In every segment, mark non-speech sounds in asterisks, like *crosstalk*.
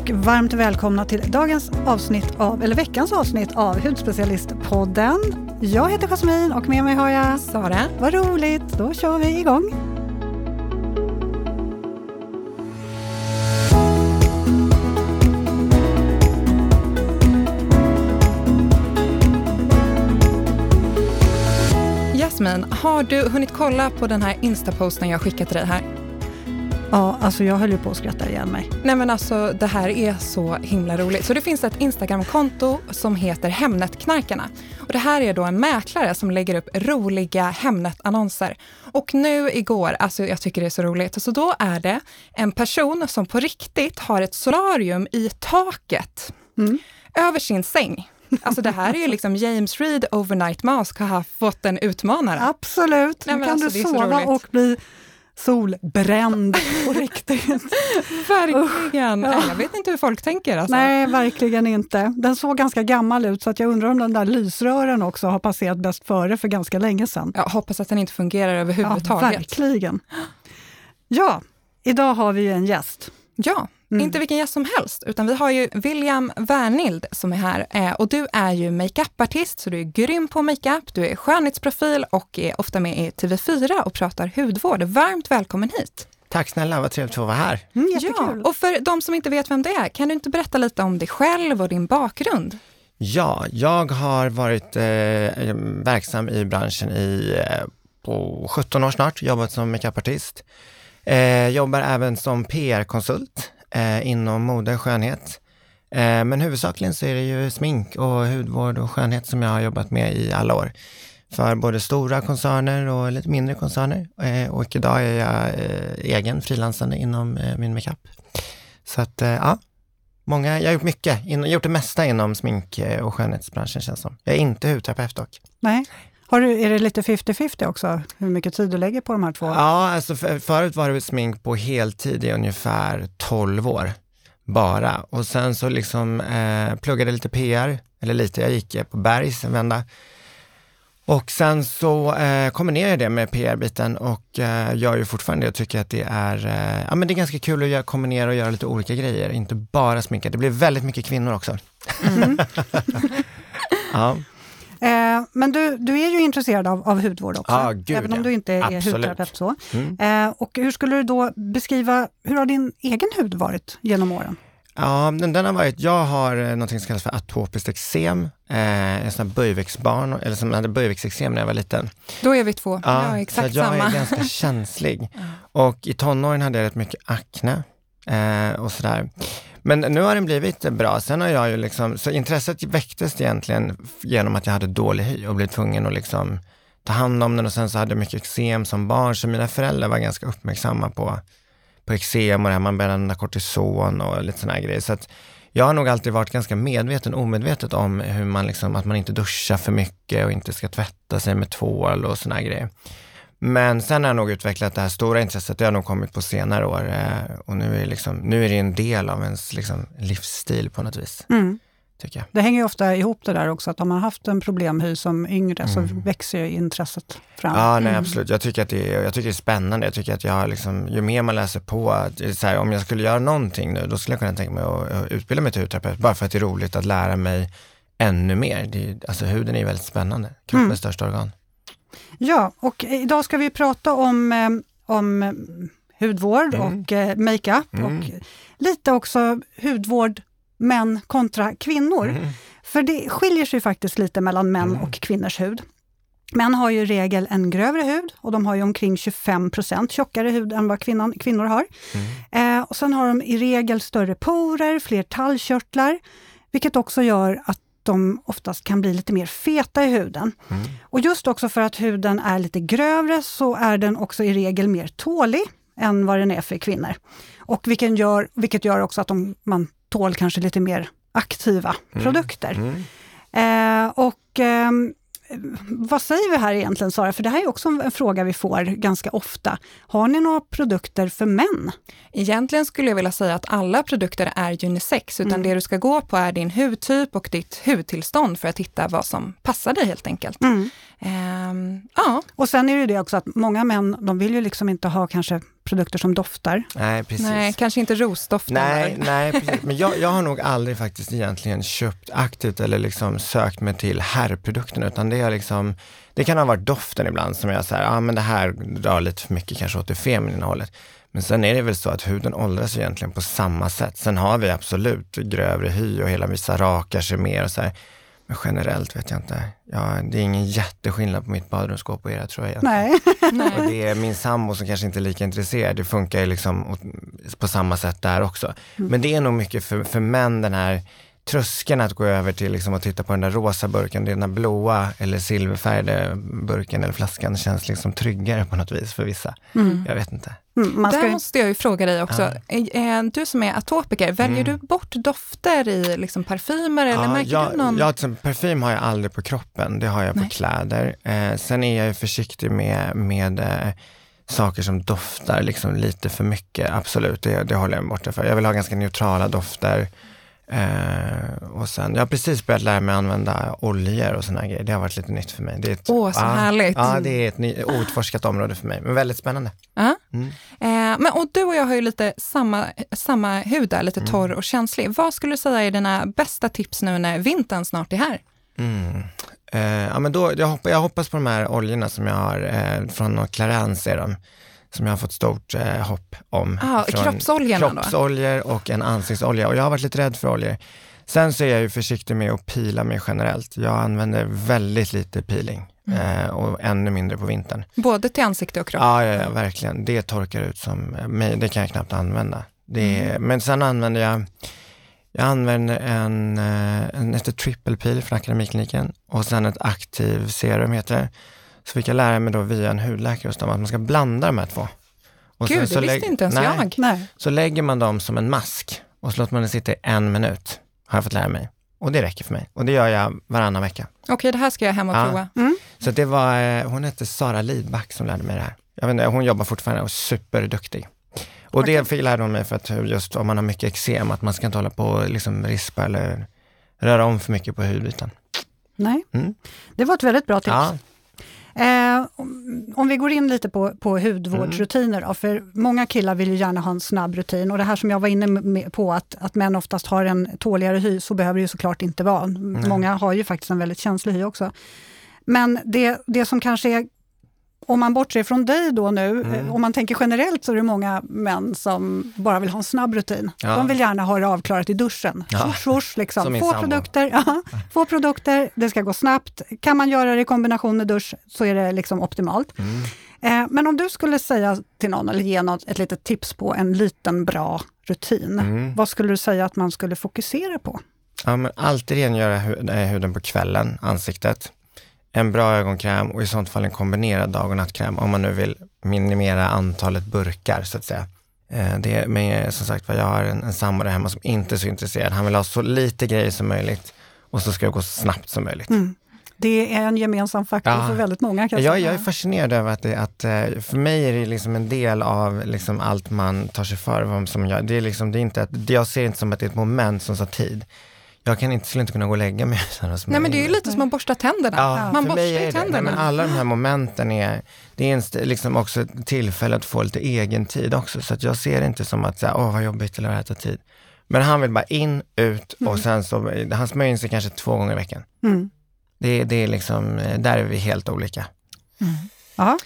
och varmt välkomna till dagens avsnitt av, eller veckans avsnitt av Hudspecialistpodden. Jag heter Jasmin och med mig har jag Sara. Vad roligt, då kör vi igång. Jasmin, har du hunnit kolla på den här instaposten jag skickat till dig här? Ja, alltså jag höll ju på att skratta ihjäl mig. Nej men alltså det här är så himla roligt. Så det finns ett Instagramkonto som heter Hemnetknarkarna. Och det här är då en mäklare som lägger upp roliga Hemnet-annonser. Och nu igår, alltså jag tycker det är så roligt, så då är det en person som på riktigt har ett solarium i taket mm. över sin säng. Alltså det här är ju *laughs* liksom James Reed Overnight Mask har fått en utmanare. Absolut, nu kan alltså, du sova och bli solbränd på riktigt. *laughs* verkligen. Uh, Jag vet inte hur folk tänker. Alltså. Nej, verkligen inte. Den såg ganska gammal ut så att jag undrar om den där lysrören också har passerat bäst före för ganska länge sedan. Jag hoppas att den inte fungerar överhuvudtaget. Ja, verkligen. Ja, idag har vi ju en gäst. Ja, Mm. Inte vilken gäst som helst, utan vi har ju William Wernild som är här. Eh, och du är ju makeupartist, så du är grym på makeup, du är skönhetsprofil och är ofta med i TV4 och pratar hudvård. Varmt välkommen hit! Tack snälla, vad trevligt att få vara här. Mm, ja, och för de som inte vet vem det är, kan du inte berätta lite om dig själv och din bakgrund? Ja, jag har varit eh, verksam i branschen i eh, på 17 år snart, jobbat som makeupartist. Eh, jobbar även som PR-konsult eh, inom mode och skönhet. Eh, men huvudsakligen så är det ju smink och hudvård och skönhet som jag har jobbat med i alla år. För både stora koncerner och lite mindre koncerner. Eh, och idag är jag eh, egen frilansande inom eh, min makeup. Så att, eh, ja, många, jag har gjort mycket, in, gjort det mesta inom smink eh, och skönhetsbranschen känns som. Jag är inte hudterapeut dock. Nej. Har du, är det lite 50-50 också, hur mycket tid du lägger på de här två? Ja, alltså för, förut var det smink på heltid i ungefär 12 år bara. Och sen så liksom eh, pluggade lite PR, eller lite, jag gick på Bergs en vända. Och sen så eh, kombinerar jag det med PR-biten och eh, gör ju fortfarande det och tycker att det är, eh, ja men det är ganska kul att göra, kombinera och göra lite olika grejer, inte bara sminka. Det blir väldigt mycket kvinnor också. Mm. *laughs* ja. Eh, men du, du är ju intresserad av, av hudvård också, ah, gud, även om du inte är Absolut. hudterapeut. Så. Mm. Eh, och hur skulle du då beskriva, hur har din egen hud varit genom åren? Ja, den, den har varit, jag har eh, något som kallas för atopiskt eksem, eh, en sån här böjväxtbarn, eller som hade böjväxteksem när jag var liten. Då är vi två, ja, ja exakt så jag samma. Jag är ganska *laughs* känslig. Och i tonåren hade jag rätt mycket akne eh, och sådär. Men nu har den blivit bra. Sen har jag ju liksom, så intresset väcktes egentligen genom att jag hade dålig hy och blev tvungen att liksom ta hand om den och sen så hade jag mycket eksem som barn, så mina föräldrar var ganska uppmärksamma på, på eksem och det här, man började använda kortison och lite sådana grejer. Så att jag har nog alltid varit ganska medveten, omedvetet om hur man liksom, att man inte duschar för mycket och inte ska tvätta sig med tvål och sådana grejer. Men sen har jag nog utvecklat det här stora intresset, det har nog kommit på senare år eh, och nu är, liksom, nu är det en del av ens liksom, livsstil på något vis. Mm. Tycker jag. Det hänger ju ofta ihop det där också, att har man haft en problemhy som yngre mm. så växer ju intresset fram. Ja, nej mm. absolut. Jag tycker, att det är, jag tycker det är spännande. Jag tycker att jag liksom, ju mer man läser på, så här, om jag skulle göra någonting nu, då skulle jag kunna tänka mig att utbilda mig till hudterapeut, bara för att det är roligt att lära mig ännu mer. Det, alltså huden är väldigt spännande, kroppens mm. största organ. Ja, och idag ska vi prata om, eh, om eh, hudvård mm. och eh, makeup mm. och lite också hudvård män kontra kvinnor. Mm. För det skiljer sig faktiskt lite mellan män mm. och kvinnors hud. Män har ju i regel en grövre hud och de har ju omkring 25% tjockare hud än vad kvinnan, kvinnor har. Mm. Eh, och sen har de i regel större porer, fler tallkörtlar, vilket också gör att de oftast kan bli lite mer feta i huden. Mm. Och just också för att huden är lite grövre så är den också i regel mer tålig än vad den är för kvinnor. Och vilket gör, vilket gör också att de, man tål kanske lite mer aktiva mm. produkter. Mm. Eh, och eh, vad säger vi här egentligen Sara? För det här är också en fråga vi får ganska ofta. Har ni några produkter för män? Egentligen skulle jag vilja säga att alla produkter är unisex, utan mm. det du ska gå på är din hudtyp och ditt hudtillstånd för att hitta vad som passar dig helt enkelt. Mm. Ehm, ja, Och sen är det ju det också att många män, de vill ju liksom inte ha kanske produkter som doftar. Nej, precis. nej, kanske inte rosdoften. Nej, nej *laughs* precis. men jag, jag har nog aldrig faktiskt egentligen köpt aktivt eller liksom sökt mig till herrprodukterna utan det är liksom, det kan ha varit doften ibland som jag säger, ja ah, men det här drar lite för mycket kanske åt det feminina hållet. Men sen är det väl så att huden åldras egentligen på samma sätt. Sen har vi absolut grövre hy och hela vissa rakar sig mer och så här. Men generellt vet jag inte. Ja, det är ingen jätteskillnad på mitt badrumsskåp och era tror jag. Nej. *laughs* Och det är min sambo som kanske inte är lika intresserad. Det funkar ju liksom på samma sätt där också. Men det är nog mycket för, för män den här tröskeln att gå över till liksom att titta på den där rosa burken, den där blåa eller silverfärgade burken eller flaskan känns liksom tryggare på något vis för vissa. Jag vet inte. Mm, Där ju- måste jag ju fråga dig också. Eh, Du som är atopiker, väljer du bort dofter i liksom parfymer eller märker jag, du någon? till exempel, parfym har jag aldrig på kroppen, det har jag på Nej. kläder. Eh, sen är jag ju försiktig med, med eh, saker som doftar liksom lite för mycket, absolut, det, det håller jag mig borta för. Jag vill ha ganska neutrala dofter. Eh, och sen, jag har precis börjat lära mig använda oljor och här grejer. Det har varit lite nytt för mig. Det är ett, Åh, så härligt. Ja, det är ett ny, outforskat område för mig, men väldigt spännande. Ja. Mm. Eh, men, och du och jag har ju lite samma, samma hud där, lite Mm. torr och känslig. Vad skulle du säga är dina bästa tips nu när vintern snart är här? Mm. Eh, ja, men då, jag, hoppas, jag hoppas på de här oljorna som jag har eh, från Clarence är de, som jag har fått stort eh, hopp om. Ah, då? Kroppsoljor och en ansiktsolja och jag har varit lite rädd för oljor. Sen så är jag ju försiktig med att pila mig generellt. Jag använder väldigt lite peeling Mm. eh, och ännu mindre på vintern. Både till ansikte och kropp? Ja, ja, ja, verkligen. Det torkar ut som eh, mig, det kan jag knappt använda. Det Mm. Men sen använder jag, jag använder en, eh, en heter triple peel från Akademikliniken och sen ett aktiv serum heter det. Så fick jag lära mig då via en hudläkare just om att man ska blanda de här två. Och Gud, sen det så visste inte ens nej, jag. nej. Så lägger man dem som en mask och så låter man den sitta i en minut, har jag fått lära mig. Och det räcker för mig. Och det gör jag varannan vecka. Okej, det här ska jag hem och Ja. prova. Så det var, eh, hon hette Sara Lidback som lärde mig det här. Jag vet inte, hon jobbar fortfarande och är superduktig. Och det fick lärde hon mig för att just om man har mycket eksem, att man ska inte hålla på och liksom rispa eller röra om för mycket på hudytan. nej. Mm. Det var ett väldigt bra tips. Ja, Eh, om- vi går in lite på, på hudvårdsrutiner då, för många killar vill ju gärna ha en snabb rutin och det här som jag var inne på att, att män oftast har en tåligare hy, så behöver det ju såklart inte vara. Många har ju faktiskt en väldigt känslig hy också. Men det, det som kanske är, om man bortser från dig då nu, Mm. eh, om man tänker generellt så är det många män som bara vill ha en snabb rutin. Ja. De vill gärna ha det avklarat i duschen. Ja. Swoosh, Som liksom. Få produkter, ja, *laughs* få produkter, det ska gå snabbt. Kan man göra det i kombination med dusch så är det liksom optimalt. Mm. Eh, men om du skulle säga till någon eller ge något, ett litet tips på en liten bra rutin, Mm. vad skulle du säga att man skulle fokusera på? ja men alltid rengöra eh, huden på kvällen, ansiktet. En bra ögonkräm och i sånt fall en kombinerad dag och nattkräm om man nu vill minimera antalet burkar så att säga. Eh, Det, men som sagt jag har en, en sambo där hemma som inte är så intresserad. Han vill ha så lite grejer som möjligt och så ska det gå så snabbt som möjligt. Det är en gemensam faktor Ja. för väldigt många. Kan Jag, jag är fascinerad över att, det, att eh, för mig är det liksom en del av liksom allt man tar sig för. Vad som jag, det är liksom, det är inte att, det jag ser inte som att det är ett moment som tar tid. Jag kan inte, skulle inte kunna gå och lägga mig utan att Nej, men det är ju lite som att borsta tänderna. Ja, Man borstar ju det. Nej, tänderna. men alla de här momenten är, det är en, liksom också ett tillfälle att få lite egen tid också. Så att jag ser det inte som att, åh vad jobbigt eller det här tar tid. Men han vill bara in, ut och sen så, han smörjer in sig kanske två gånger i veckan. Mm. Det, det är liksom, eh, där är vi helt olika. Ja.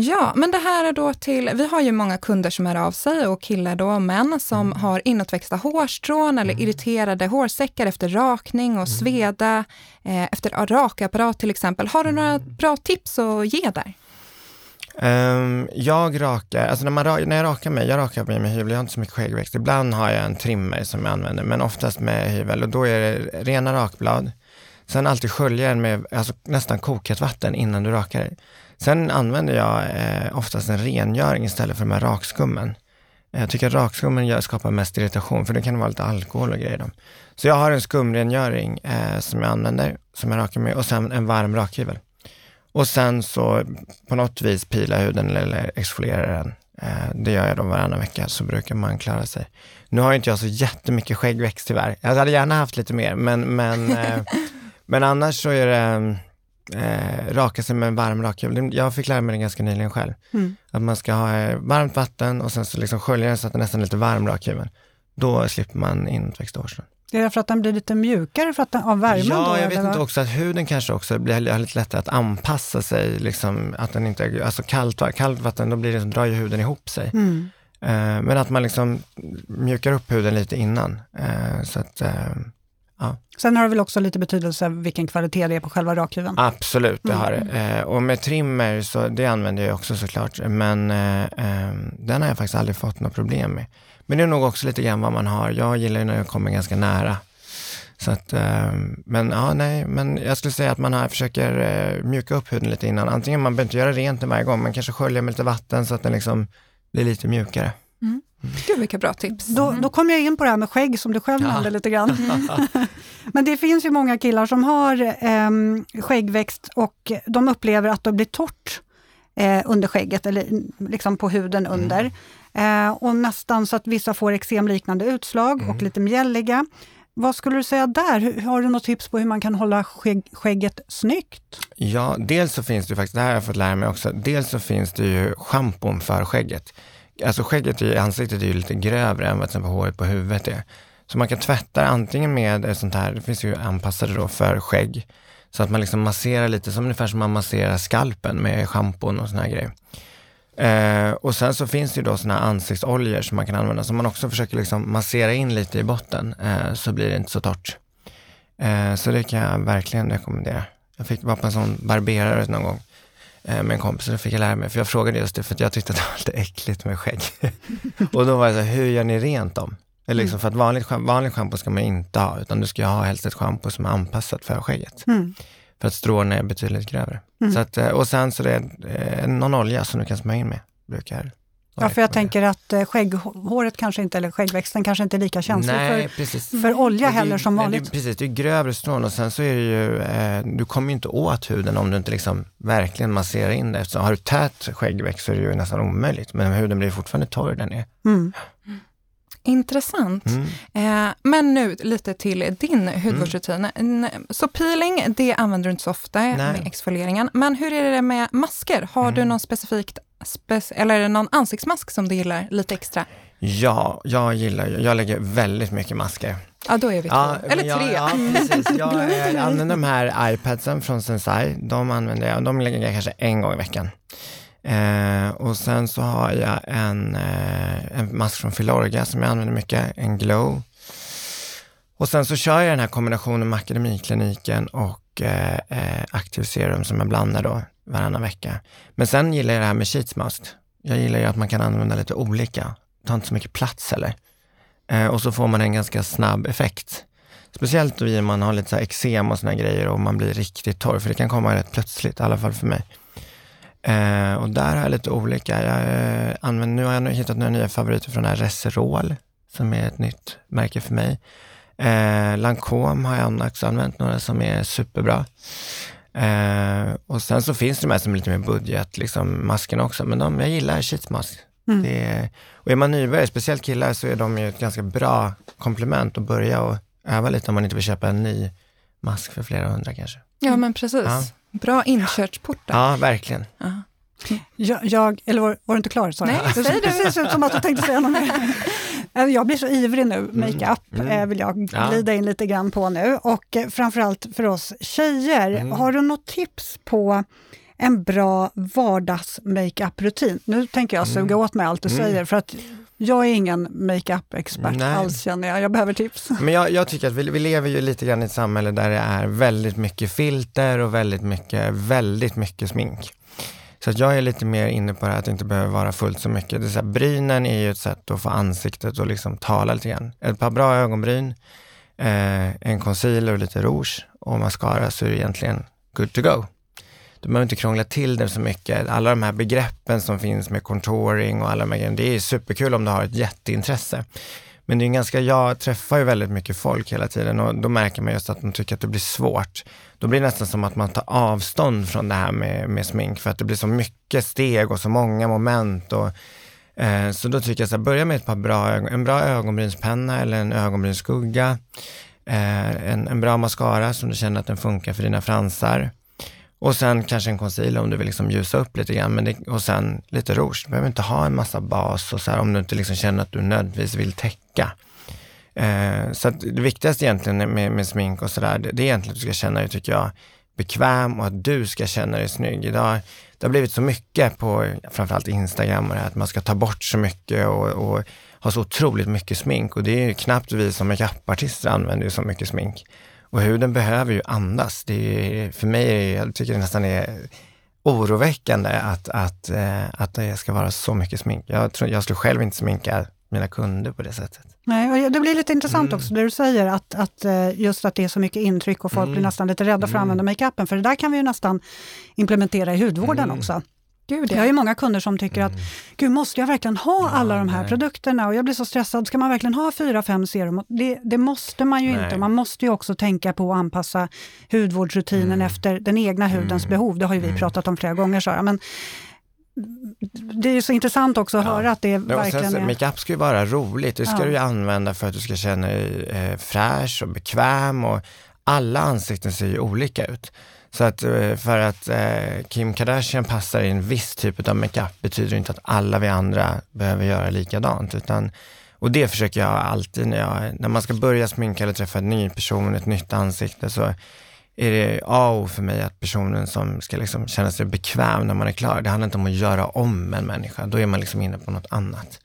Ja, men det här är då till, vi har ju många kunder som är av sig och killar då, och män som Mm. har inåtväxta hårstrån eller irriterade hårsäckar efter rakning Mm. och sveda, eh, efter rakapparat till exempel. Har du några Mm. bra tips att ge där? Ehm, jag rakar, alltså när, man, när jag rakar mig, jag rakar mig med hyvel, jag har inte så mycket skäggväxt. Ibland har jag en trimmer som jag använder, men oftast med hyvel och då är det rena rakblad. Sen alltid skölja den med alltså, nästan kokat vatten innan du rakar dig. Sen använder jag eh, oftast en rengöring istället för de här rakskummen. Eh, Jag tycker att rakskummen gör, skapar mest irritation, för det kan vara lite alkohol och grejer i dem. Så jag har en skumrengöring eh, som jag använder, som jag rakar med, och sen en varm rakhyvel. Och sen så på något vis pila huden eller exfoliera den. Eh, Det gör jag då varannan vecka, så brukar man klara sig. Nu har ju inte jag så jättemycket skäggväxt tyvärr. Jag hade gärna haft lite mer, men, men, eh, *laughs* men annars så är det, eh, raka sig med en varm rakhyvel. Jag fick lära mig det ganska nyligen själv. Mm. Att man ska ha eh, varmt vatten och sen så liksom skölja den så att den nästan är lite varm rakhyveln. Då slipper man inväxta hårstrån. Det är för att den blir lite mjukare för att den, av värmen? Ja, då, jag vet inte också att huden kanske också blir har lite lättare att anpassa sig. Liksom, att den inte, alltså kallt, kallt vatten, då blir det, drar ju huden ihop sig. Mm. Eh, men att man liksom mjukar upp huden lite innan. Eh, så att, eh, Sen har det väl också lite betydelse vilken kvalitet det är på själva rakhyveln? absolut, det Mm. har. Eh, och med trimmer, så det använder jag också såklart. Men eh, eh, den har jag faktiskt aldrig fått något problem med. Men det är nog också lite grann vad man har. Jag gillar ju när jag kommer ganska nära. Så att, men ja, nej, men jag skulle säga att man här försöker mjuka upp huden lite innan. Antingen man behöver inte göra rent den varje gång, men kanske skölja med lite vatten så att den liksom blir lite mjukare. Gud vilka bra tips. Då, då kommer jag in på det här med skägg som du själv Ja. nämnde lite grann. *laughs* *laughs* Men det finns ju många killar som har ehm, skäggväxt och de upplever att det blir torrt eh, under skägget eller mm, liksom på huden under. Eh, och nästan så att vissa får eksemliknande utslag och lite mjälliga. Vad skulle du säga där? Har du något tips på hur man kan hålla skägg, skägget snyggt? Ja, dels så finns det ju faktiskt, det här har jag fått lära mig också, dels så finns det ju schampon för skägget. Alltså skägget i ansiktet är ju lite grövre än vad till exempel håret på huvudet är. Så man kan tvätta det antingen med ett sånt här, det finns ju anpassade då för skägg, så att man liksom masserar lite som ungefär som man masserar skalpen med schampon och såna här grejer. Eh, och sen så finns det ju då såna här ansiktsoljor som man kan använda, som man också försöker liksom massera in lite i botten, eh, så blir det inte så torrt. Eh, så det kan jag verkligen rekommendera. Jag fick vara på en sån barberare någon gång med en kompis och då fick jag lära mig, för jag frågade just det, för att jag tyckte att det var lite äckligt med skägg. *laughs* och då var jag så här, hur gör ni rent dem? Eller liksom, för att vanligt, vanligt schampo ska man inte ha, utan du ska ha helst ett schampo som är anpassat för skägget. Mm. För att stråna är betydligt grövre. Mm. Så att, eh, och sen så det är eh, någon olja som du kan smörja in med, brukar Ja, för jag tänker att eh, skägghåret kanske inte, eller skäggväxten kanske inte är lika känslig Nej, för, för olja Men det heller som vanligt. Det precis, det är grövre strån och sen så är det ju, eh, du kommer ju inte åt huden om du inte liksom verkligen masserar in det. Eftersom har du tät skäggväxt så är det ju nästan omöjligt, men huden blir fortfarande torr där nere. Mm. Intressant. Mm. Eh, men nu lite till din hudvårdsrutin. Mm. Så peeling, det använder du inte så ofta med exfolieringen. Men hur är det med masker? Har du någon specifikt, spec- eller är det någon ansiktsmask som du gillar lite extra? Ja, jag gillar ju, jag lägger väldigt mycket masker. Ja, då är vi två. Ja, eller men tre. Jag, ja, precis. *laughs* Jag använder de här iPadsen från Sensai. De använder jag, de lägger jag kanske en gång i veckan. Eh, och sen så har jag en, eh, en mask från Filorga som jag använder mycket, en Glow. Och sen så kör jag den här kombinationen med Akademikliniken och eh, eh, Active Serum som jag blandar då varannan vecka. Men sen gillar jag det här med sheets mask. Jag gillar ju att man kan använda lite olika, Det tar inte så mycket plats heller. Eh, och så får man en ganska snabb effekt. Speciellt om man har lite eksem och såna grejer och man blir riktigt torr, för det kan komma rätt plötsligt, i alla fall för mig. Eh, och där har jag lite olika. Jag, eh, använder, nu har jag hittat några nya favoriter från det här Reserol, som är ett nytt märke för mig. Eh, Lancome har jag också använt några som är superbra. Eh, och sen så finns det de här som är lite mer budget, liksom maskerna också, men de, jag gillar sheetsmask. Mm. Det är, och är man nybörjare, speciellt killar, så är de ju ett ganska bra komplement att börja och öva lite om man inte vill köpa en ny mask för flera hundra kanske. Ja, men precis. Ja. Bra inkörsport där. Ja, verkligen. Ja. Jag, jag, eller var, var du inte klar? Sara? Nej, det säg ser du. precis ut som att du tänkte säga något mer. *laughs* Eh, Jag blir så ivrig nu, makeup Mm. eh, vill jag Ja. glida in lite grann på nu. Och eh, framförallt för oss tjejer, Mm. har du något tips på en bra vardags-makeup-rutin? Nu tänker jag suga åt mig allt du Mm. säger, för att jag är ingen makeup-expert alls känner jag. Jag behöver tips. *laughs* Men jag, jag tycker att vi, vi lever ju lite grann i ett samhälle där det är väldigt mycket filter och väldigt mycket, väldigt mycket smink. Så att jag är lite mer inne på det här att det inte behöver vara fullt så mycket. Det är så här, brynen är ju ett sätt att få ansiktet att liksom tala lite grann. Ett par bra ögonbryn, eh, en concealer och lite rouge och mascara så är det egentligen good to go. Du behöver inte krångla till det så mycket. Alla de här begreppen som finns med contouring och alla de här grejerna, det är superkul om du har ett jätteintresse. Men det är en ganska, jag träffar ju väldigt mycket folk hela tiden och då märker man just att de tycker att det blir svårt. Då blir det nästan som att man tar avstånd från det här med, med smink för att det blir så mycket steg och så många moment. Och, eh, så då tycker jag så här, börja med ett par bra, en bra ögonbrynspenna eller en ögonbrynsskugga. Eh, en, en bra mascara som du känner att den funkar för dina fransar. Och sen kanske en concealer om du vill liksom ljusa upp lite grann. Men det, och sen lite rouge. Du behöver inte ha en massa bas och så här, om du inte liksom känner att du nödvändigtvis vill täcka. Eh, så det viktigaste egentligen med, med smink och sådär, det, det är egentligen att du ska känna dig, tycker jag, bekväm och att du ska känna dig snygg. Idag, det har blivit så mycket på framförallt Instagram och det här, att man ska ta bort så mycket och, och ha så otroligt mycket smink och det är ju knappt vi som makeupartister använder ju så mycket smink. Och huden behöver ju andas. Det är, för mig, jag tycker det nästan är oroväckande att, att, eh, att det ska vara så mycket smink. Jag, tror, jag skulle själv inte sminka mina kunder på det sättet. Nej, det blir lite intressant mm. också det du säger, att, att eh, just att det är så mycket intryck och folk mm. blir nästan lite rädda för att mm. använda makeupen, för det där kan vi ju nästan implementera i hudvården mm. också. Gud, ja. Jag har ju många kunder som tycker att, gud måste jag verkligen ha ja, alla de här nej. produkterna? Och jag blir så stressad, ska man verkligen ha fyra, fem serum? Det, det måste man ju nej. inte. Man måste ju också tänka på att anpassa hudvårdsrutinen mm. efter den egna hudens mm. behov. Det har ju vi mm. pratat om flera gånger Sara. Men det är så intressant också att ja. höra att det verkligen är... Makeup ska ju vara roligt, det ska ja. du använda för att du ska känna dig eh, fräsch och bekväm och alla ansikten ser ju olika ut. Så att eh, för att eh, Kim Kardashian passar i en viss typ av makeup betyder inte att alla vi andra behöver göra likadant. Utan, och det försöker jag alltid när, jag, när man ska börja sminka eller träffa en ny person, ett nytt ansikte, så är det A och för mig att personen som ska liksom känna sig bekväm när man är klar, det handlar inte om att göra om en människa, då är man liksom inne på något annat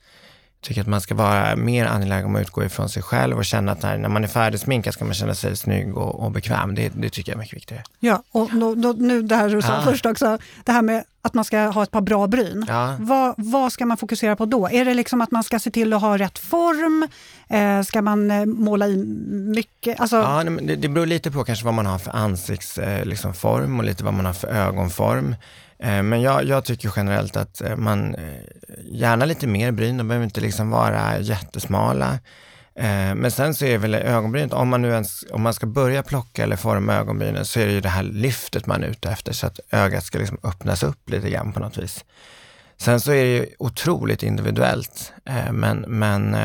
tycker att man ska vara mer angelägen om att utgå ifrån sig själv och känna att när, när man är färdigsminkad ska man känna sig snygg och, och bekväm. Det, det, tycker jag är mycket viktigare. Ja, och då, då, nu det här du sa ah. först också, det här med att man ska ha ett par bra bryn. Ja. Vad, vad ska man fokusera på då? Är det liksom att man ska se till att ha rätt form? Eh, ska man eh, måla i mycket? Alltså... Ja, det, det beror lite på kanske vad man har för ansiktsform eh, liksom, och lite vad man har för ögonform. Eh, men jag, jag, tycker generellt att eh, man eh, gärna lite mer bryn, de behöver inte liksom vara jättesmala. Men sen så är väl ögonbrynet, om man nu ens, om man ska börja plocka eller forma ögonbrynen så är det ju det här lyftet man är ute efter så att ögat ska liksom öppnas upp lite grann på något vis. Sen så är det ju otroligt individuellt, men, men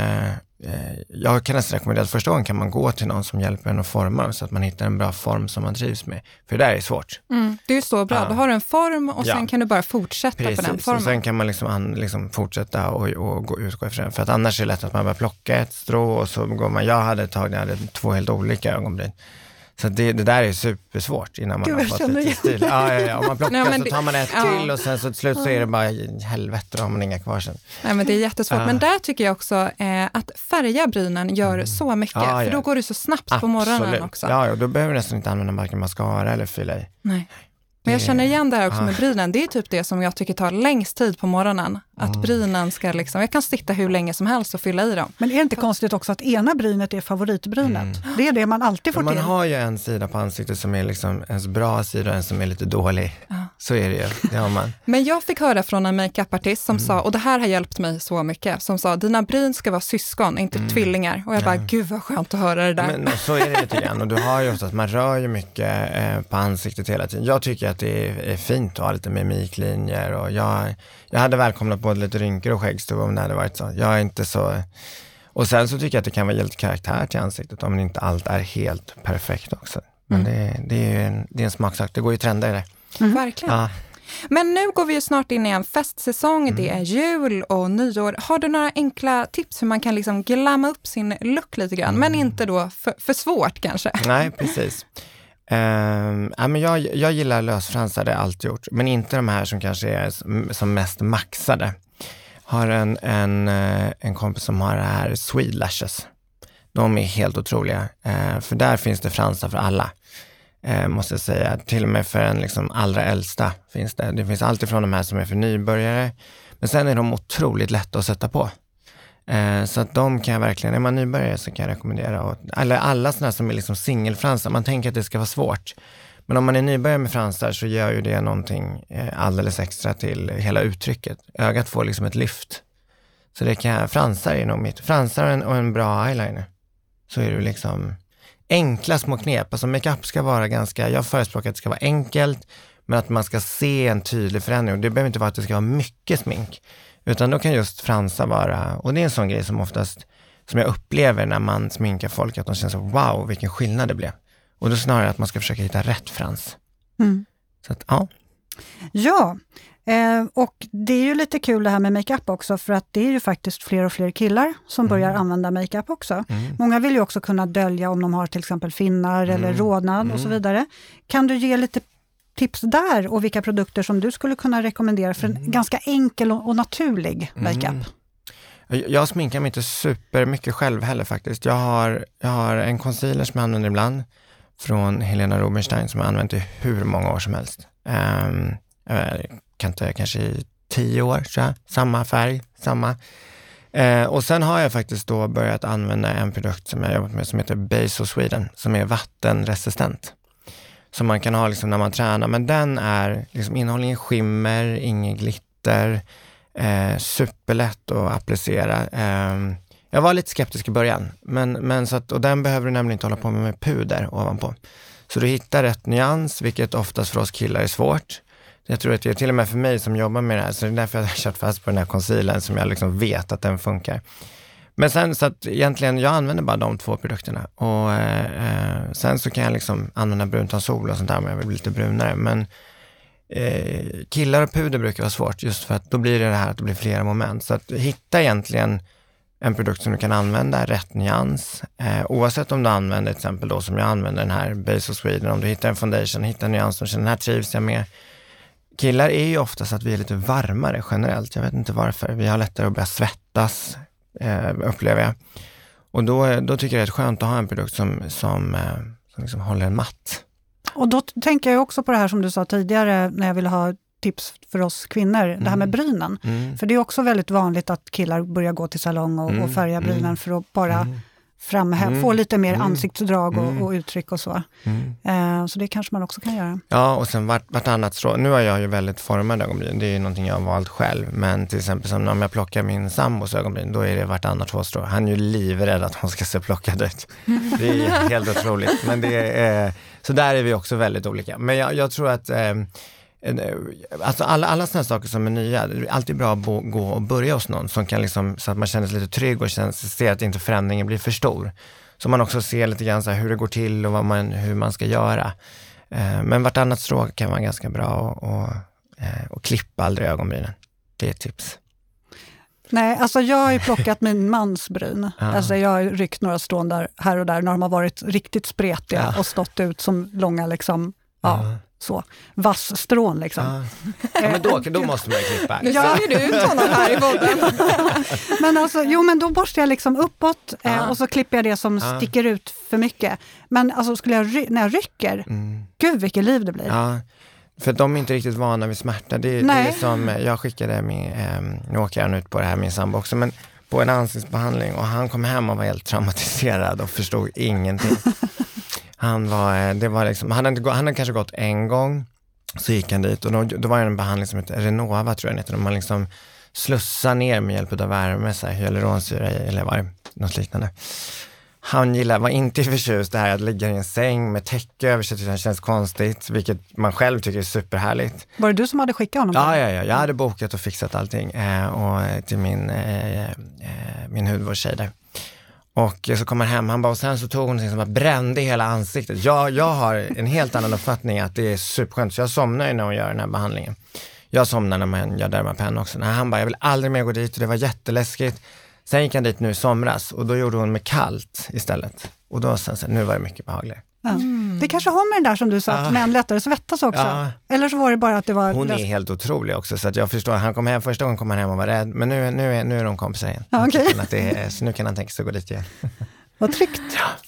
jag kan nästan rekommendera att första gången kan man gå till någon som hjälper en att forma så att man hittar en bra form som man trivs med. För det där är svårt. Mm, det är så bra, ja. du har en form och sen kan du bara fortsätta Precis. på den formen. och sen kan man liksom, an, liksom fortsätta och, och gå, utgå ifrån den. För att annars är det lätt att man börjar plocka ett strå och så går man, jag hade ett tag när jag hade två helt olika ögonbryn. Så det, det, där är supersvårt innan man Gud, har fått lite stil. Ja, ja, ja. Om man *laughs* plockar Nej, så tar man ett ja. till och sen så till slut så är det bara helvete, då har man inga kvar sen. Nej, men det är jättesvårt. Uh. Men där tycker jag också eh, att färga brynen gör mm. så mycket, ja, för då går det så snabbt Absolut. på morgonen också. Ja, och då behöver du nästan inte använda varken mascara eller fylla i. Nej. Men jag känner igen det här också med brynen. Det är typ det som jag tycker tar längst tid på morgonen. Att mm. brynen ska liksom, jag kan sitta hur länge som helst och fylla i dem. Men är det inte konstigt också att ena brynet är favoritbrynet? Mm. Det är det man alltid får man till. Man har ju en sida på ansiktet som är liksom ens bra sida och en som är lite dålig. Ja. Så är det ju, det man. *laughs* Men jag fick höra från en makeupartist som mm. sa, och det här har hjälpt mig så mycket, som sa dina bryn ska vara syskon, inte mm. tvillingar. Och jag bara, gud vad skönt att höra det där. Men så är det lite grann och du har ju oftast, man rör ju mycket eh, på ansiktet hela tiden. Jag tycker att det är, är fint att ha lite mimiklinjer och jag, jag hade välkomnat både lite rynkor och skäggstubb om det hade varit så. Jag är inte så och sen så tycker jag att det kan vara lite karaktär till ansiktet om inte allt är helt perfekt också. Men mm. det, det, är en, det är en smaksak, det går ju trender i det. Mm. Verkligen. Ja. Men nu går vi ju snart in i en festsäsong, mm. det är jul och nyår. Har du några enkla tips hur man kan liksom glamma upp sin look lite grann, mm. men inte då för, för svårt kanske? Nej, precis. Uh, ja, men jag, jag gillar lösfransar, det har jag alltid gjort, men inte de här som kanske är som mest maxade. Har en, en, eh, en kompis som har det här Swede Lashes. De är helt otroliga, uh, för där finns det fransar för alla eh, måste jag säga. Till och med för den liksom allra äldsta finns det. Det finns allt ifrån de här som är för nybörjare, men sen är de otroligt lätta att sätta på. Eh, så att de kan jag verkligen, är man nybörjare så kan jag rekommendera. Och, eller alla sådana som är liksom singelfransar, man tänker att det ska vara svårt. Men om man är nybörjare med fransar så gör ju det någonting eh, alldeles extra till hela uttrycket. Ögat får liksom ett lyft. Så det kan, fransar är nog mitt, fransar och en, och en bra eyeliner. Så är du liksom enkla små knep. Alltså makeup ska vara ganska, jag förespråkar att det ska vara enkelt, men att man ska se en tydlig förändring. Det behöver inte vara att det ska vara mycket smink. Utan då kan just fransar vara, och det är en sån grej som oftast, som jag upplever när man sminkar folk, att de känner så wow, vilken skillnad det blev. Och då snarare att man ska försöka hitta rätt frans. Mm. Så att, ja. Ja, eh, och det är ju lite kul det här med makeup också för att det är ju faktiskt fler och fler killar som Mm. börjar använda makeup också. Mm. Många vill ju också kunna dölja om de har till exempel finnar eller Mm. rodnad och så Mm. vidare. Kan du ge lite tips där och vilka produkter som du skulle kunna rekommendera för en ganska enkel och, naturlig makeup? Mm. Jag- Jag sminkar mig inte super mycket själv heller faktiskt. Jag har, jag har en concealer som jag använder ibland från Helena Rubinstein som jag använt i hur många år som helst. Um, kan inte, kanske i tio år tror jag. Samma färg, samma. Eh, och sen har jag faktiskt då börjat använda en produkt som jag jobbat med som heter Base of Sweden, som är vattenresistent. Som man kan ha liksom när man tränar, men den är liksom innehåller ingen skimmer, ingen glitter, eh, superlätt att applicera. Eh, jag var lite skeptisk i början, men, men så att, och den behöver du nämligen inte hålla på med med puder ovanpå. Så du hittar rätt nyans, vilket oftast för oss killar är svårt. Jag tror att det är till och med för mig som jobbar med det här, så det är därför jag har kört fast på den här concealern som jag liksom vet att den funkar. Men sen så att egentligen, jag använder bara de två produkterna och eh, eh, sen så kan jag liksom använda bruntonsol och sånt där om jag vill bli lite brunare. Men eh, killar och puder brukar vara svårt just för att då blir det det här att det blir flera moment. Så att hitta egentligen en produkt som du kan använda, rätt nyans. Eh, oavsett om du använder till exempel då som jag använder den här Base of Sweden, om du hittar en foundation, hittar en nyans som känner den här trivs jag med. Killar är ju oftast att vi är lite varmare generellt. Jag vet inte varför. Vi har lättare att börja svettas, eh, upplever jag. Och då, då tycker jag det är skönt att ha en produkt som, som, eh, som liksom håller en matt. Och då tänker jag också på det här som du sa tidigare när jag ville ha tips för oss kvinnor, det här med Mm. brynen. Mm. För det är också väldigt vanligt att killar börjar gå till salong och, Mm, och färga brynen mm, för att bara Mm. framhä- Mm, få lite mer mm, ansiktsdrag och, mm. och uttryck och så. Mm. Eh, så det kanske man också kan göra. Ja, och sen vart, vartannat strå. Nu har jag ju väldigt formade ögonbryn, det är ju någonting jag har valt själv. Men till exempel som om jag plockar min sambos ögonbryn, då är det vartannat hårstrå. Han är ju livrädd att hon ska se plockad ut. Det är *laughs* helt otroligt. Men det är, så där är vi också väldigt olika. Men jag, jag tror att eh, eh, Alltså alla, alla sådana saker som är nya, det är alltid bra att bo, gå och börja hos någon som kan liksom, så att man känner sig lite trygg och känner, ser att inte förändringen blir för stor. Så man också ser lite grann hur det går till och man, hur man ska göra. Eh, Men vartannat strå kan vara ganska bra och, och, eh, och klippa aldrig ögonbrynen. Det är ett tips. Nej, alltså jag har ju *laughs* plockat min mans bryn. Ja. Alltså jag har ryckt några strån där, här och där när de har varit riktigt spretiga Ja. och stått ut som långa liksom, ja, så, vassstrån liksom. Ja. *laughs* ja, men då, då måste man ju klippa. Nu Ja. säljer du ut honom här i podden. *laughs* Men alltså, jo men då borstar jag liksom uppåt eh, Ja. och så klipper jag det som Ja. sticker ut för mycket. Men alltså skulle jag ry- när jag rycker, Mm. gud vilket liv det blir. Ja, för de är inte riktigt vana vid smärta. Det, det är som, jag skickade min, eh, nu åker han ut på det här, min sambo också, men på en ansiktsbehandling och han kom hem och var helt traumatiserad och förstod ingenting. *laughs* Han var, eh, det var liksom, han hade, han hade kanske gått en gång, så gick han dit och då, då var det en behandling som heter Renova tror jag den heter, där man liksom slussar ner med hjälp av värme, så här, hyaluronsyra eller vad det något liknande. Han gillar, var inte förtjust det här att ligga i en säng med täcke över sig, han känns konstigt, vilket man själv tycker är superhärligt. Var det du som hade skickat honom? Ja, ja, ja, jag hade bokat och fixat allting eh, och, eh, till min, eh, eh, min hudvårdstjej där. Och så kom han hem, han bara, och sen så tog hon någonting som bara brände hela ansiktet. Jag, jag har en helt annan uppfattning att det är superskönt, så jag somnar ju när hon gör den här behandlingen. Jag somnar när man gör Dermapen också. Nej, han bara, jag vill aldrig mer gå dit och det var jätteläskigt. Sen gick han dit nu i somras och då gjorde hon med kallt istället. Och då sen, sen nu var det mycket behagligare. Ja. Det kanske har med det där som du sa, att Ja. män lättare svettas också. Ja. Eller så var det bara att det var... Hon är helt otrolig också, så jag förstår, han kom hem, första gången kom han hem och var rädd, men nu, nu, är, nu är de kompisar igen. Ja, tycker Att det är, så nu kan han tänka sig att gå dit igen. *laughs* Vad tryggt.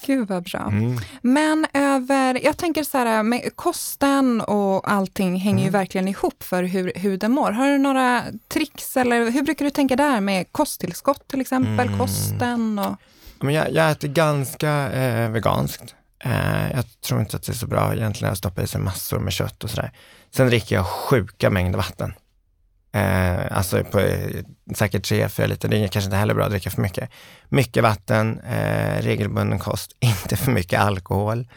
Gud vad bra. Mm. Men över, jag tänker så här, med kosten och allting hänger ju Mm. verkligen ihop för hur huden mår. Har du några tricks eller hur brukar du tänka där med kosttillskott till exempel, Mm. kosten och... Men jag, jag äter ganska eh, veganskt. Eh, jag tror inte att det är så bra egentligen att stoppa i sig massor med kött och sådär. Sen dricker jag sjuka mängder vatten. Eh, alltså på eh, säkert tre, fyra liter. Det är kanske inte heller bra att dricka för mycket. Mycket vatten, eh, regelbunden kost, *laughs* inte för mycket alkohol.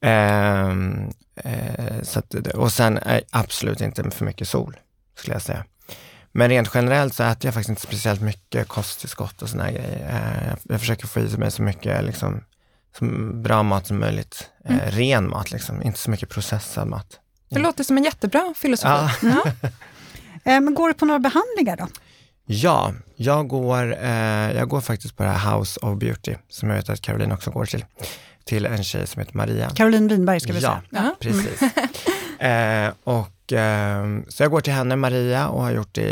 Ehm, eh, så att, och sen eh, absolut inte för mycket sol, skulle jag säga. Men rent generellt så äter jag faktiskt inte speciellt mycket kosttillskott och såna här grejer. Eh, jag, jag försöker få i mig så mycket liksom, som bra mat som möjligt. Eh, Ren mat liksom, inte så mycket processad mat. Det låter som en jättebra filosofi. Ja. Ja. *laughs* Eh, Men går du på några behandlingar då? Ja, jag går, eh, jag går faktiskt på det här House of Beauty, som jag vet att Caroline också går till, till en tjej som heter Maria. Caroline Winberg ska vi Ja. säga. Ja. Precis. *laughs* eh, och, eh, så jag går till henne, Maria, och har gjort det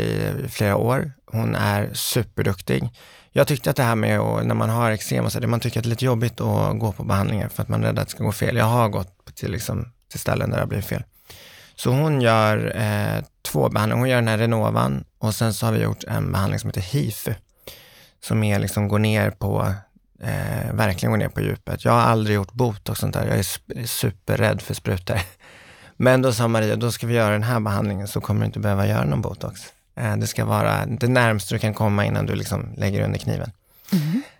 i flera år. Hon är superduktig. Jag tyckte att det här med att, när man har eksem och så, det man tycker att det är lite jobbigt att gå på behandlingar för att man är rädd att det ska gå fel. Jag har gått till, liksom, till ställen där det har blivit fel. Så hon gör eh, två behandlingar. Hon gör den här Renovan och sen så har vi gjort en behandling som heter HIFU. Som är liksom går ner på, eh, verkligen går ner på djupet. Jag har aldrig gjort botox och sånt där. Jag är superrädd för sprutor. *laughs* Men då sa Maria, då ska vi göra den här behandlingen så kommer du inte behöva göra någon botox. Eh, det ska vara det närmaste du kan komma innan du liksom lägger under kniven.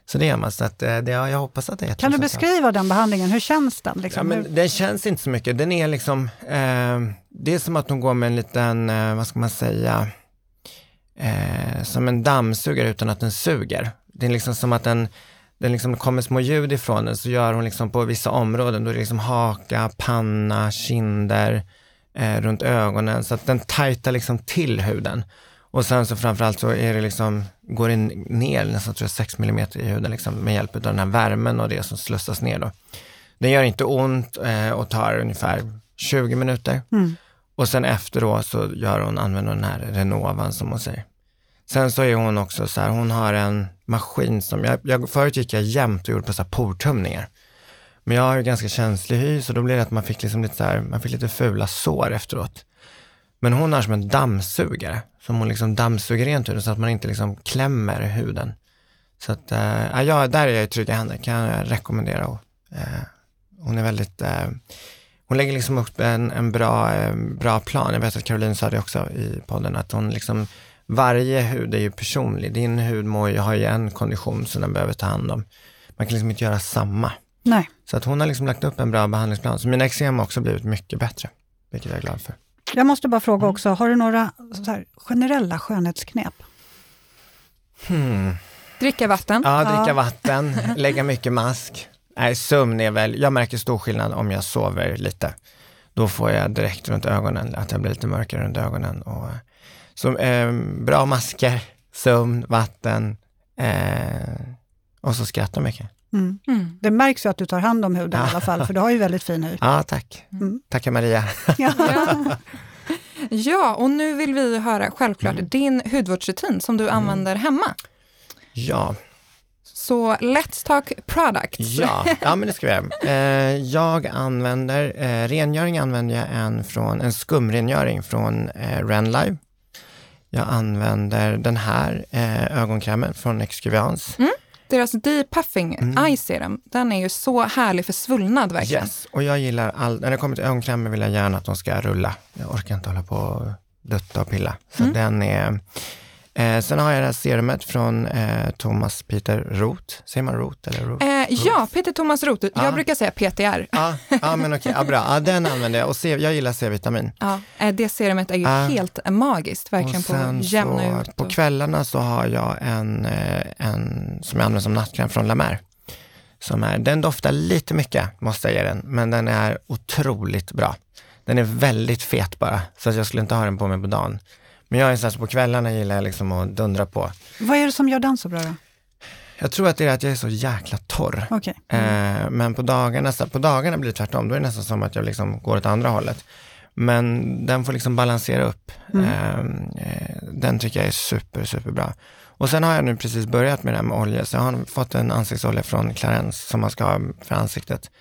Så det gör man. Så att, eh, det, ja, jag hoppas att det är Kan du beskriva den behandlingen? Hur känns den? Ja, Liksom? Men den känns inte så mycket. Den är liksom, eh, det är som att hon går med en liten, eh, vad ska man säga, eh, som en dammsugare utan att den suger. Det är liksom som att den, den liksom kommer små ljud ifrån den, så gör hon liksom på vissa områden, då är det liksom haka, panna, kinder, eh, runt ögonen, så att den tajtar liksom till huden. Och sen så framförallt så är det liksom, går det ner nästan tror jag 6 mm i huden liksom, med hjälp av den här värmen och det som slussas ner då. Den gör inte ont eh, och tar ungefär 20 minuter. Mm. Och sen efter då så gör hon, använder den här Renovan som hon säger. Sen så är hon också så här, hon har en maskin som, jag, jag, förut gick jag jämt och gjorde på så här portumningar. Men jag har ju ganska känslig hy så då blev det att man fick liksom lite så här, man fick lite fula sår efteråt. Men hon har som en dammsugare, som hon liksom dammsuger rent huden så att man inte liksom klämmer huden. Så att, eh, ja, där är jag i trygga händer, kan jag rekommendera. Och, eh, hon är väldigt, eh, hon lägger liksom upp en, en bra, bra plan. Jag vet att Caroline sa det också i podden, att hon liksom, varje hud är ju personlig. Din hud mår ju, har ju en kondition som den behöver ta hand om. Man kan liksom inte göra samma. Nej. Så att hon har liksom lagt upp en bra behandlingsplan. Så mina eksem har också blivit mycket bättre, vilket jag är glad för. Jag måste bara fråga Mm. också, har du några så här, generella skönhetsknep? Hmm. Dricka vatten. Ja, dricka Ja. vatten, *laughs* lägga mycket mask. Nej, sömn är väl, jag märker stor skillnad om jag sover lite. Då får jag direkt runt ögonen, att jag blir lite mörkare runt ögonen. Och, så eh, bra masker, sömn, vatten eh, och så skratta mycket. Mm. Mm. Det märks ju att du tar hand om huden i alla fall, för du har ju väldigt fin hy. Ja, tack. Mm. Tackar Maria. Ja. *laughs* Ja, och nu vill vi höra självklart Mm. din hudvårdsrutin som du använder hemma. Ja, Så let's talk products. Ja, ja men det ska vi göra. Eh, jag använder, eh, rengöring använder jag en, från, en skumrengöring från eh, Renlive. Jag använder den här eh, ögonkrämen från Excuviance. Deras depuffing Mm. eye serum, den är ju så härlig för svullnad verkligen. Yes, och jag gillar all, när det kommer till ögonkrämer vill jag gärna att de ska rulla. Jag orkar inte hålla på och dutta och pilla. Så Mm. den är, eh, sen har jag det här serumet från eh, Thomas Peter Roth. Säger man Roth eller Roth? Eh, ja, Peter Thomas Roth. Jag Ah. brukar säga PTR. Ja, ja men okej, ja, bra. Ja, den använder jag och C, jag gillar C-vitamin. Ja, eh, det serumet är ju Ah. helt magiskt, verkligen på att jämna så, ut. På och- kvällarna så har jag en, eh, en som jag använder som nattkräm från La Mer. Som är, den doftar lite mycket, måste jag ge den, men den är otroligt bra. Den är väldigt fet bara, så jag skulle inte ha den på mig på dagen. Men jag är så här, så på kvällarna gillar jag liksom att dundra på. Vad är det som gör den så bra då? Jag tror att det är att jag är så jäkla torr. Okej. Eh, men på dagarna, på dagarna blir det tvärtom. Då är det nästan som att jag liksom går åt andra hållet. Men den får liksom balansera upp. Eh, eh, den tycker jag är super, super bra. Och sen har jag nu precis börjat med det här med olja, så jag har fått en ansiktsolja från Clarence som man ska ha för ansiktet.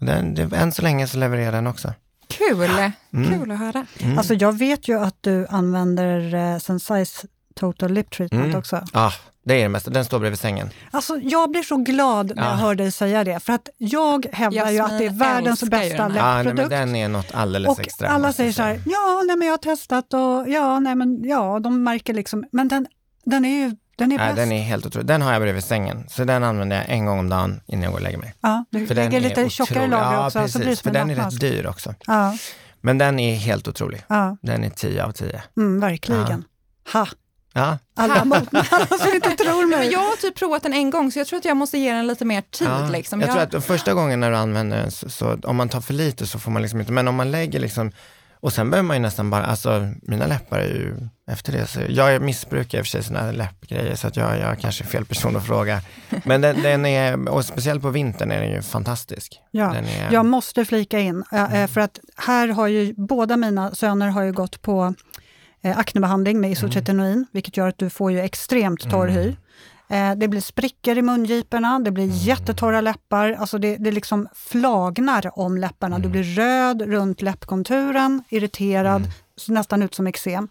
Och den, det, än så länge så levererar den också. Kul! Mm. Kul att höra. Mm. Alltså jag vet ju att du använder eh, Sensai's Total Lip Treatment Mm. också. Ja, det är det mesta. Den står bredvid sängen. Alltså jag blir så glad när jag Ja. hör dig säga det, för att jag hävdar ju att det är Jasmin världens bästa läppprodukt. den är något alldeles Och extra. alla säger så här, ja, nej, men jag har testat och ja, nej, men ja, de märker liksom, men den, den är ju, den är Nej, bäst. den är helt otrolig. Den har jag bredvid sängen, så den använder jag en gång om dagen innan jag går och lägger mig. ja, du För den lägger är lite tjockare lager ja, också, precis, så blir det för den är rätt dyr också. Ja, Men den är helt otrolig. ja Den är 10 av 10. mm, verkligen. Ha, Ja, alla mot alla som *laughs* inte tror Men mig. jag har typ provat den en gång, så jag tror att jag måste ge den lite mer tid. ja. Liksom. Jag tror att första gången när du använder den, så, så om man tar för lite så får man liksom inte, men om man lägger liksom Och sen behöver man ju nästan bara, alltså mina läppar är ju efter det, så jag missbrukar i och för sig sådana här läppgrejer så att jag, jag kanske är fel person att fråga. Men den, den är, och speciellt på vintern är den ju fantastisk. Ja, är, jag måste flika in, äh, för att här har ju båda mina söner har ju gått på eh, aknebehandling med isotretinoin, mm. vilket gör att du får ju extremt torr hy. Mm. Eh, det blir sprickor i mungiporna, det blir mm. jättetorra läppar, alltså det, det liksom flagnar om läpparna. Du mm. blir röd runt läppkonturen, irriterad, mm. nästan ut som eksem.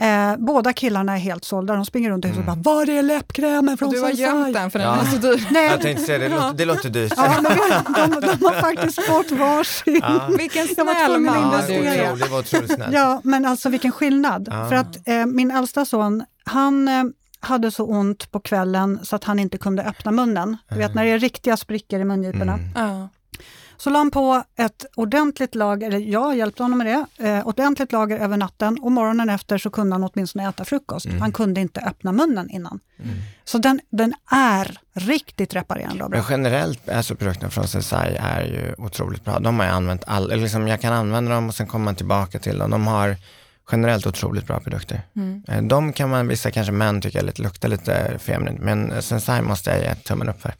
Eh, båda killarna är helt sålda. De springer runt i huset och mm. bara “Var är läppkrämen från Du har gömt den för den ja. är så dyr”. Nej. Jag tänkte säga det, det låter, det låter dyrt. Ja, men de, de, de har faktiskt fått varsin. Ja. Vilken snäll du är. Det var otroligt snällt. Ja, men alltså vilken skillnad. Ja. För att eh, min äldsta son, han eh, hade så ont på kvällen så att han inte kunde öppna munnen. Du vet när det är riktiga sprickor i mungiporna. Mm. Så la han på ett ordentligt lager, eller jag hjälpte honom med det, eh, ordentligt lager över natten och morgonen efter så kunde han åtminstone äta frukost. Mm. Han kunde inte öppna munnen innan. Mm. Så den, den är riktigt reparerande och bra. Men generellt, alltså produkterna från Sensai är ju otroligt bra. De har jag använt, all, liksom jag kan använda dem och sen kommer man tillbaka till dem. De har generellt otroligt bra produkter. Mm. Eh, de kan man, vissa kanske män tycker lite, luktar lite feminint, men Sensai måste jag ge tummen upp för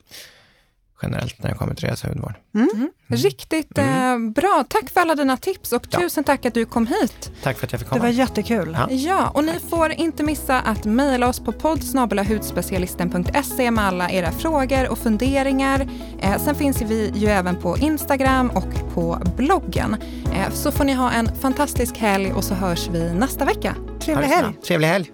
generellt när det kommer till deras hudvård. Mm. Mm. Riktigt mm. Eh, bra. Tack för alla dina tips och ja. tusen tack att du kom hit. Tack för att jag fick komma. Det var jättekul. Ja, ja och ni får inte missa att mejla oss på poddsnabelahudspecialisten.se med alla era frågor och funderingar. Eh, sen finns vi ju även på Instagram och på bloggen. Eh, så får ni ha en fantastisk helg och så hörs vi nästa vecka. Trevlig helg. Trevlig helg.